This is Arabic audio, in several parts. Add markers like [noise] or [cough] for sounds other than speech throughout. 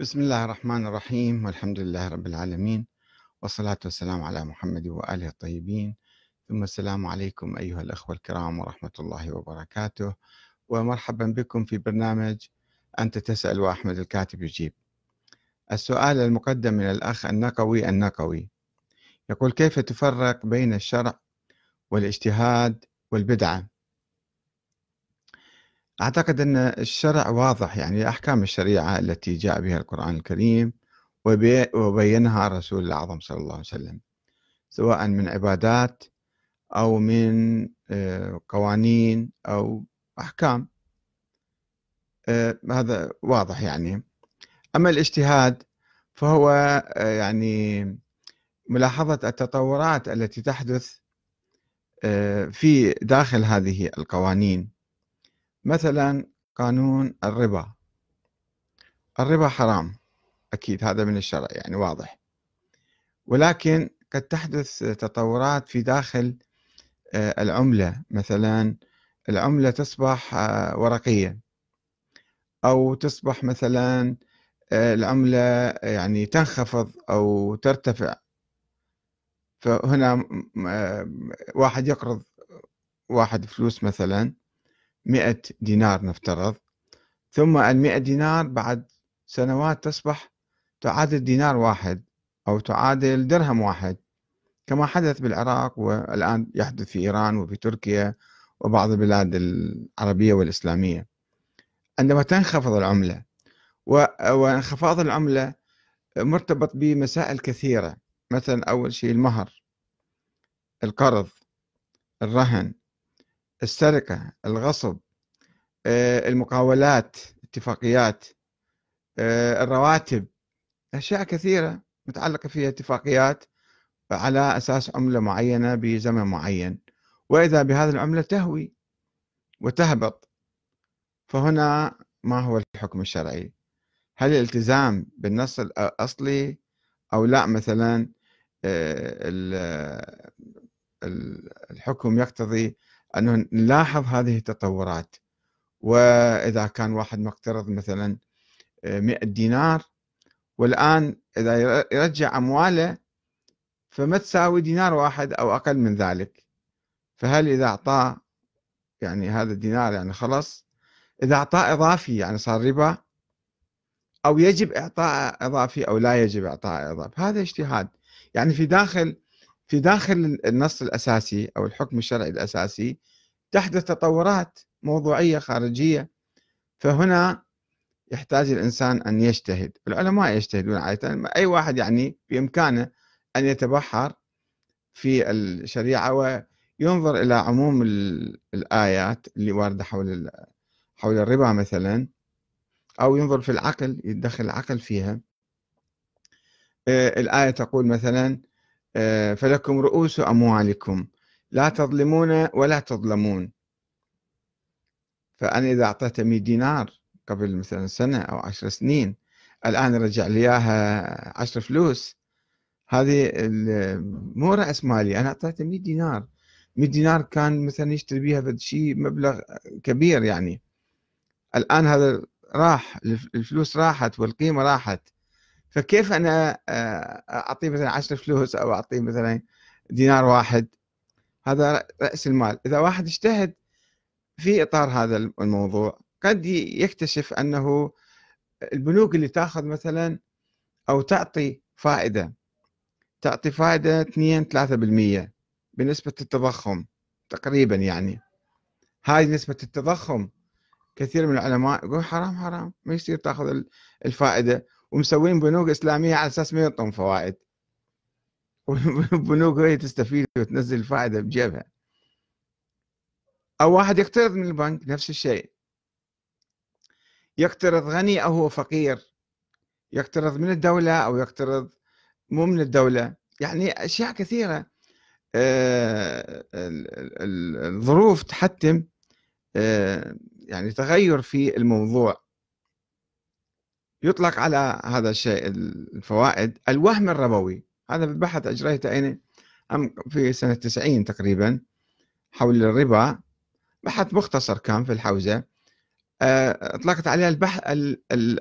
بسم الله الرحمن الرحيم والحمد لله رب العالمين والصلاة والسلام على محمد وآله الطيبين. ثم السلام عليكم أيها الأخوة الكرام ورحمة الله وبركاته. ومرحبا بكم في برنامج أنت تسأل وأحمد الكاتب يجيب. السؤال المقدم من الأخ النقوي النقوي. يقول كيف تفرق بين الشرع والاجتهاد والبدعة؟ أعتقد أن الشرع واضح يعني أحكام الشريعة التي جاء بها القرآن الكريم وبينها الرسول الأعظم صلى الله عليه وسلم سواء من عبادات أو من آه، قوانين أو أحكام. آه، هذا واضح يعني. أما الاجتهاد فهو آه، يعني ملاحظة التطورات التي تحدث في داخل هذه القوانين. مثلا قانون الربا. الربا حرام أكيد هذا من الشرع يعني واضح. ولكن قد تحدث تطورات في داخل آه، العملة. مثلا العملة تصبح آه، ورقية. أو تصبح مثلا آه، العملة يعني تنخفض أو ترتفع. فهنا واحد يقرض واحد فلوس مثلا. مئة دينار نفترض ثم المئة دينار بعد سنوات تصبح تعادل دينار واحد أو تعادل درهم واحد كما حدث بالعراق والآن يحدث في إيران وفي تركيا وبعض البلاد العربية والإسلامية. عندما تنخفض العملة وانخفاض العملة مرتبط بمسائل كثيرة مثلا أول شيء المهر القرض الرهن السرقة الغصب آه، المقاولات اتفاقيات آه، الرواتب أشياء كثيرة متعلقة فيها اتفاقيات على أساس عملة معينة بزمن معين. وإذا بهذه العملة تهوي وتهبط فهنا ما هو الحكم الشرعي؟ هل الالتزام بالنص الأصلي أو لا؟ مثلا آه، الحكم يقتضي أنه نلاحظ هذه التطورات. وإذا كان واحد مقترض مثلا 100 آه، دينار والآن إذا يرجع أمواله فما تساوي دينار واحد أو أقل من ذلك. فهل إذا أعطاه يعني هذا الدينار يعني خلص إذا أعطاه إضافي يعني صار ربا أو يجب إعطاء إضافي أو لا يجب إعطاء إضافي هذا اجتهاد. يعني في داخل في داخل النص الأساسي أو الحكم الشرعي الأساسي تحدث تطورات موضوعية خارجية فهنا يحتاج الإنسان أن يجتهد. العلماء يجتهدون عادة أي واحد يعني بإمكانه أن يتبحر في الشريعة وينظر إلى عموم الآيات اللي واردة حول حول الربا مثلا أو ينظر في العقل يدخل العقل فيها. آه، الآية تقول مثلا فلكم رؤوس أموالكم. لا تظلمون ولا تظلمون. فأنا إذا أعطيته 100 دينار قبل مثلا سنة أو عشر سنين الآن رجع لي إياها عشر فلوس. هذه مو رأس مالي أنا أعطيته 100 دينار. 100 دينار كان مثلا يشتري بها شيء مبلغ كبير يعني. الآن هذا راح الفلوس راحت والقيمة راحت. فكيف أنا آه، أعطيه مثلا 10 فلوس أو أعطيه مثلا دينار واحد؟ هذا رأس المال. إذا واحد اجتهد في إطار هذا الموضوع قد يكتشف أنه البنوك اللي تأخذ مثلا أو تعطي فائدة تعطي فائدة 2 3% بنسبة التضخم تقريبا يعني. هاي نسبة التضخم كثير من العلماء يقول حرام حرام ما يصير تأخذ الفائدة. ومسوين بنوك إسلامية على أساس ما يعطون فوائد. [laughs] والبنوك هي تستفيد وتنزل الفائدة بجيبها. أو واحد يقترض من البنك نفس الشيء. يقترض غني أو هو فقير. يقترض من الدولة أو يقترض مو من الدولة. يعني أشياء كثيرة. آه، الظروف تحتم آه، يعني تغير في الموضوع. يطلق على هذا الشيء الفوائد. الوهم الربوي هذا البحث أجريته أين في سنة 90 تقريبا حول الربا. بحث مختصر كان في الحوزة. آه، أطلقت عليه البحث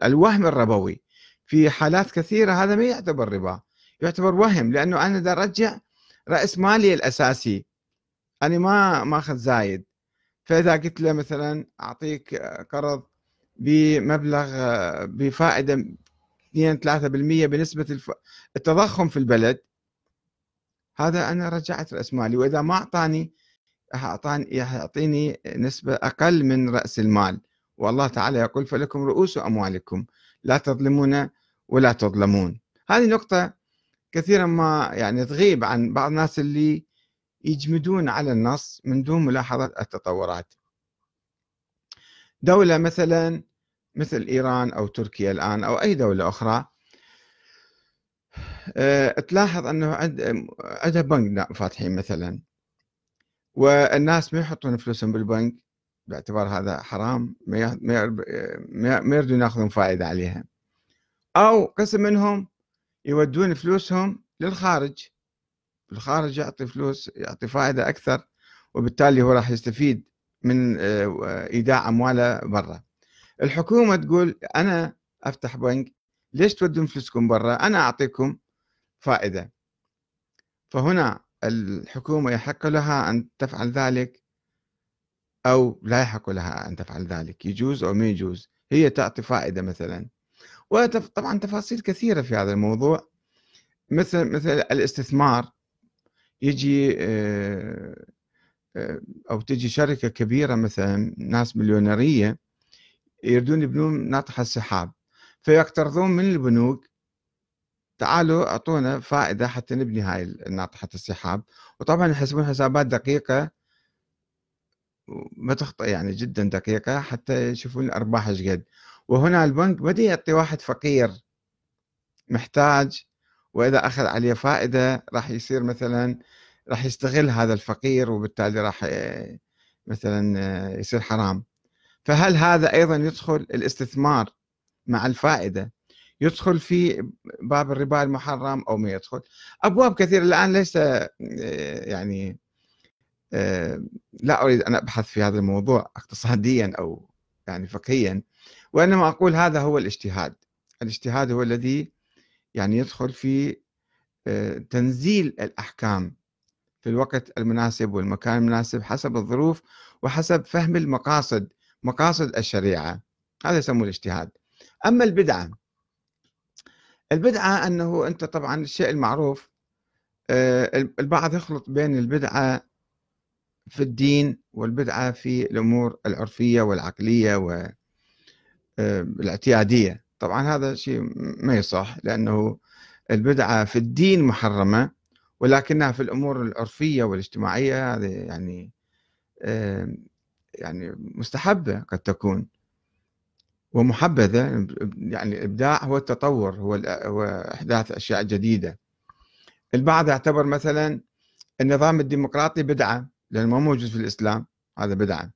الوهم الربوي. في حالات كثيرة هذا ما يعتبر ربا يعتبر وهم لأنه أنا دا أرجع رأس مالي الأساسي. أنا ما ماخذ زايد. فإذا قلت له مثلا أعطيك قرض بمبلغ بفائدة 2 3% بنسبة التضخم في البلد. هذا أنا رجعت رأس مالي وإذا ما أعطاني يعطيني نسبة أقل من رأس المال. والله تعالى يقول فلكم رؤوس أموالكم لا تظلمون ولا تظلمون. هذه نقطة كثيرا ما يعني تغيب عن بعض الناس اللي يجمدون على النص من دون ملاحظة التطورات. دولة مثلا مثل إيران أو تركيا الآن أو أي دولة أخرى أه تلاحظ أنه عندها بنك فاتحين مثلا. والناس ما يحطون فلوسهم بالبنك باعتبار هذا حرام ما يردون يأخذون فائدة عليها. أو قسم منهم يودون فلوسهم للخارج. الخارج يعطي فلوس يعطي فائدة أكثر وبالتالي هو راح يستفيد. من آه، إيداع أمواله برا. الحكومة تقول أنا أفتح بنك ليش تودون فلوسكم برا؟ أنا أعطيكم فائدة. فهنا الحكومة يحق لها أن تفعل ذلك أو لا يحق لها أن تفعل ذلك يجوز أو ما يجوز. هي تعطي فائدة مثلا. وطبعا تفاصيل كثيرة في هذا الموضوع. مثل مثل الاستثمار يجي آه، أو تجي شركة كبيرة مثلا ناس مليونيرية يريدون يبنون ناطحة السحاب. فيقترضون من البنوك تعالوا أعطونا فائدة حتى نبني هاي ناطحة السحاب. وطبعا يحسبون حسابات دقيقة ما تخطئ يعني جدا دقيقة حتى يشوفون الأرباح إيش قد. وهنا البنك بدأ يعطي واحد فقير محتاج وإذا أخذ عليه فائدة راح يصير مثلا راح يستغل هذا الفقير وبالتالي راح مثلا يصير حرام. فهل هذا أيضا يدخل الاستثمار مع الفائدة؟ يدخل في باب الربا المحرم أو ما يدخل؟ أبواب كثيرة. الآن ليس يعني لا أريد أن أبحث في هذا الموضوع اقتصاديا أو يعني فقهيا وإنما أقول هذا هو الاجتهاد. الاجتهاد هو الذي يعني يدخل في تنزيل الأحكام في الوقت المناسب والمكان المناسب حسب الظروف وحسب فهم المقاصد مقاصد الشريعة. هذا يسموه الاجتهاد. أما البدعة البدعة أنه أنت طبعا الشيء المعروف آه، البعض يخلط بين البدعة في الدين والبدعة في الأمور العرفية والعقلية والاعتيادية آه، طبعا هذا شيء ما يصح لأنه البدعة في الدين محرمة. ولكنها في الأمور العرفية والاجتماعية هذه يعني يعني مستحبة قد تكون ومحبذة. يعني الإبداع هو التطور هو هو إحداث أشياء جديدة. البعض يعتبر مثلا النظام الديمقراطي بدعة لأنه ما موجود في الإسلام هذا بدعة.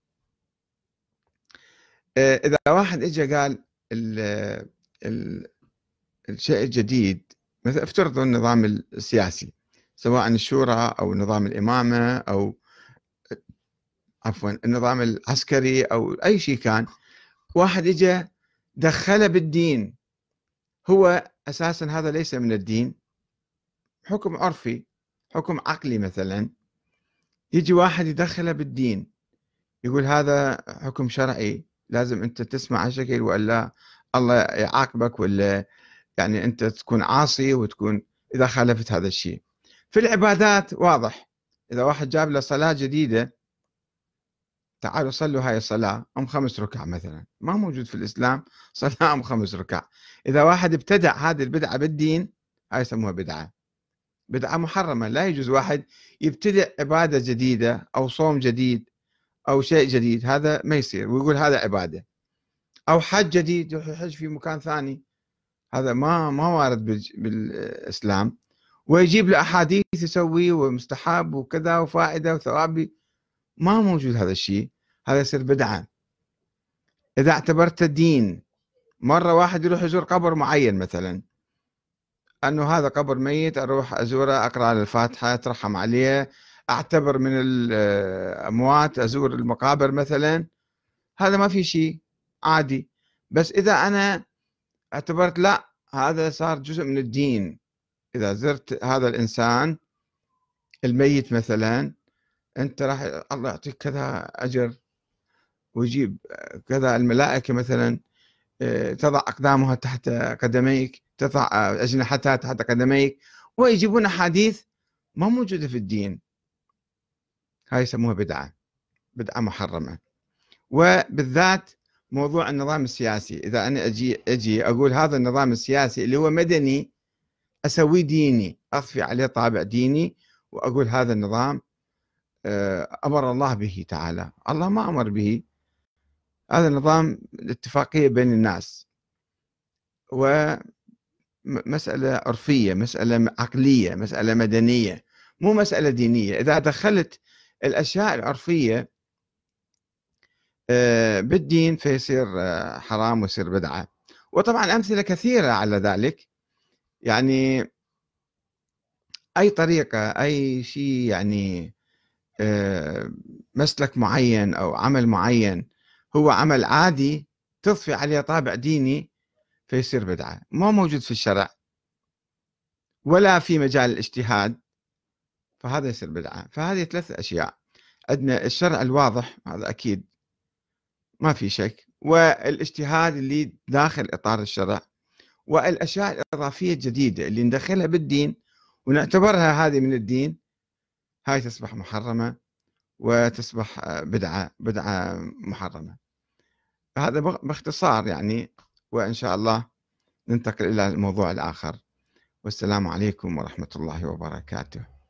آه، إذا واحد إجا قال ال ال الشيء الجديد مثلا افترضوا النظام السياسي. سواء الشورى أو نظام الإمامة أو عفوا النظام العسكري أو أي شيء كان واحد اجى دخله بالدين. هو أساسا هذا ليس من الدين. حكم عرفي حكم عقلي مثلا. يجي واحد يدخله بالدين. يقول هذا حكم شرعي. لازم أنت تسمع هالشكل والا الله يعاقبك ولا يعني أنت تكون عاصي وتكون إذا خالفت هذا الشيء. في العبادات واضح. إذا واحد جاب له صلاة جديدة تعالوا صلوا هاي الصلاة أم خمس ركع مثلا. ما موجود في الإسلام [laughs] صلاة أم خمس ركع. إذا واحد ابتدع هذه البدعة بالدين هاي يسموها بدعة. بدعة محرمة. لا يجوز واحد يبتدع عبادة جديدة أو صوم جديد أو شيء جديد. هذا ما يصير. ويقول هذا عبادة. أو حج جديد يحج في مكان ثاني. هذا ما ما وارد بالإسلام. ويجيب له أحاديث يسوي ومستحب وكذا وفائدة وثوابي. ما موجود هذا الشيء. هذا يصير بدعة إذا اعتبرت دين مرة واحد يروح يزور قبر معين مثلا. أنه هذا قبر ميت أروح أزوره أقرأ الفاتحة أترحم عليه أعتبر من الأموات أزور المقابر مثلا. هذا ما في شيء عادي. بس إذا أنا اعتبرت لا هذا صار جزء من الدين. إذا زرت هذا الإنسان الميت مثلا أنت راح الله يعطيك كذا أجر ويجيب كذا الملائكة مثلا آه، تضع أقدامها تحت قدميك تضع أجنحتها تحت قدميك ويجيبون أحاديث ما موجودة في الدين. هاي يسموها بدعة بدعة محرمة. وبالذات موضوع النظام السياسي. إذا أنا أجي أجي أقول هذا النظام السياسي اللي هو مدني أسويه ديني أضفي عليه طابع ديني وأقول هذا النظام آه، أمر الله به تعالى. الله ما أمر به. هذا النظام الاتفاقية بين الناس ومسألة عرفية مسألة عقلية مسألة مدنية مو مسألة دينية. إذا دخلت الأشياء العرفية آه، بالدين فيصير آه، حرام ويصير بدعة. وطبعا أمثلة كثيرة على ذلك. يعني أي طريقة أي شيء يعني آه، مسلك معين أو عمل معين هو عمل عادي تضفي عليه طابع ديني فيصير بدعة. ما موجود في الشرع ولا في مجال الاجتهاد فهذا يصير بدعة. فهذه ثلاث أشياء. عندنا الشرع الواضح هذا أكيد ما في شك. والإجتهاد اللي داخل إطار الشرع. والأشياء الإضافية الجديدة اللي ندخلها بالدين ونعتبرها هذه من الدين هاي تصبح محرمة وتصبح بدعة بدعة محرمة. هذا باختصار يعني وإن شاء الله ننتقل إلى الموضوع الآخر. والسلام عليكم ورحمة الله وبركاته.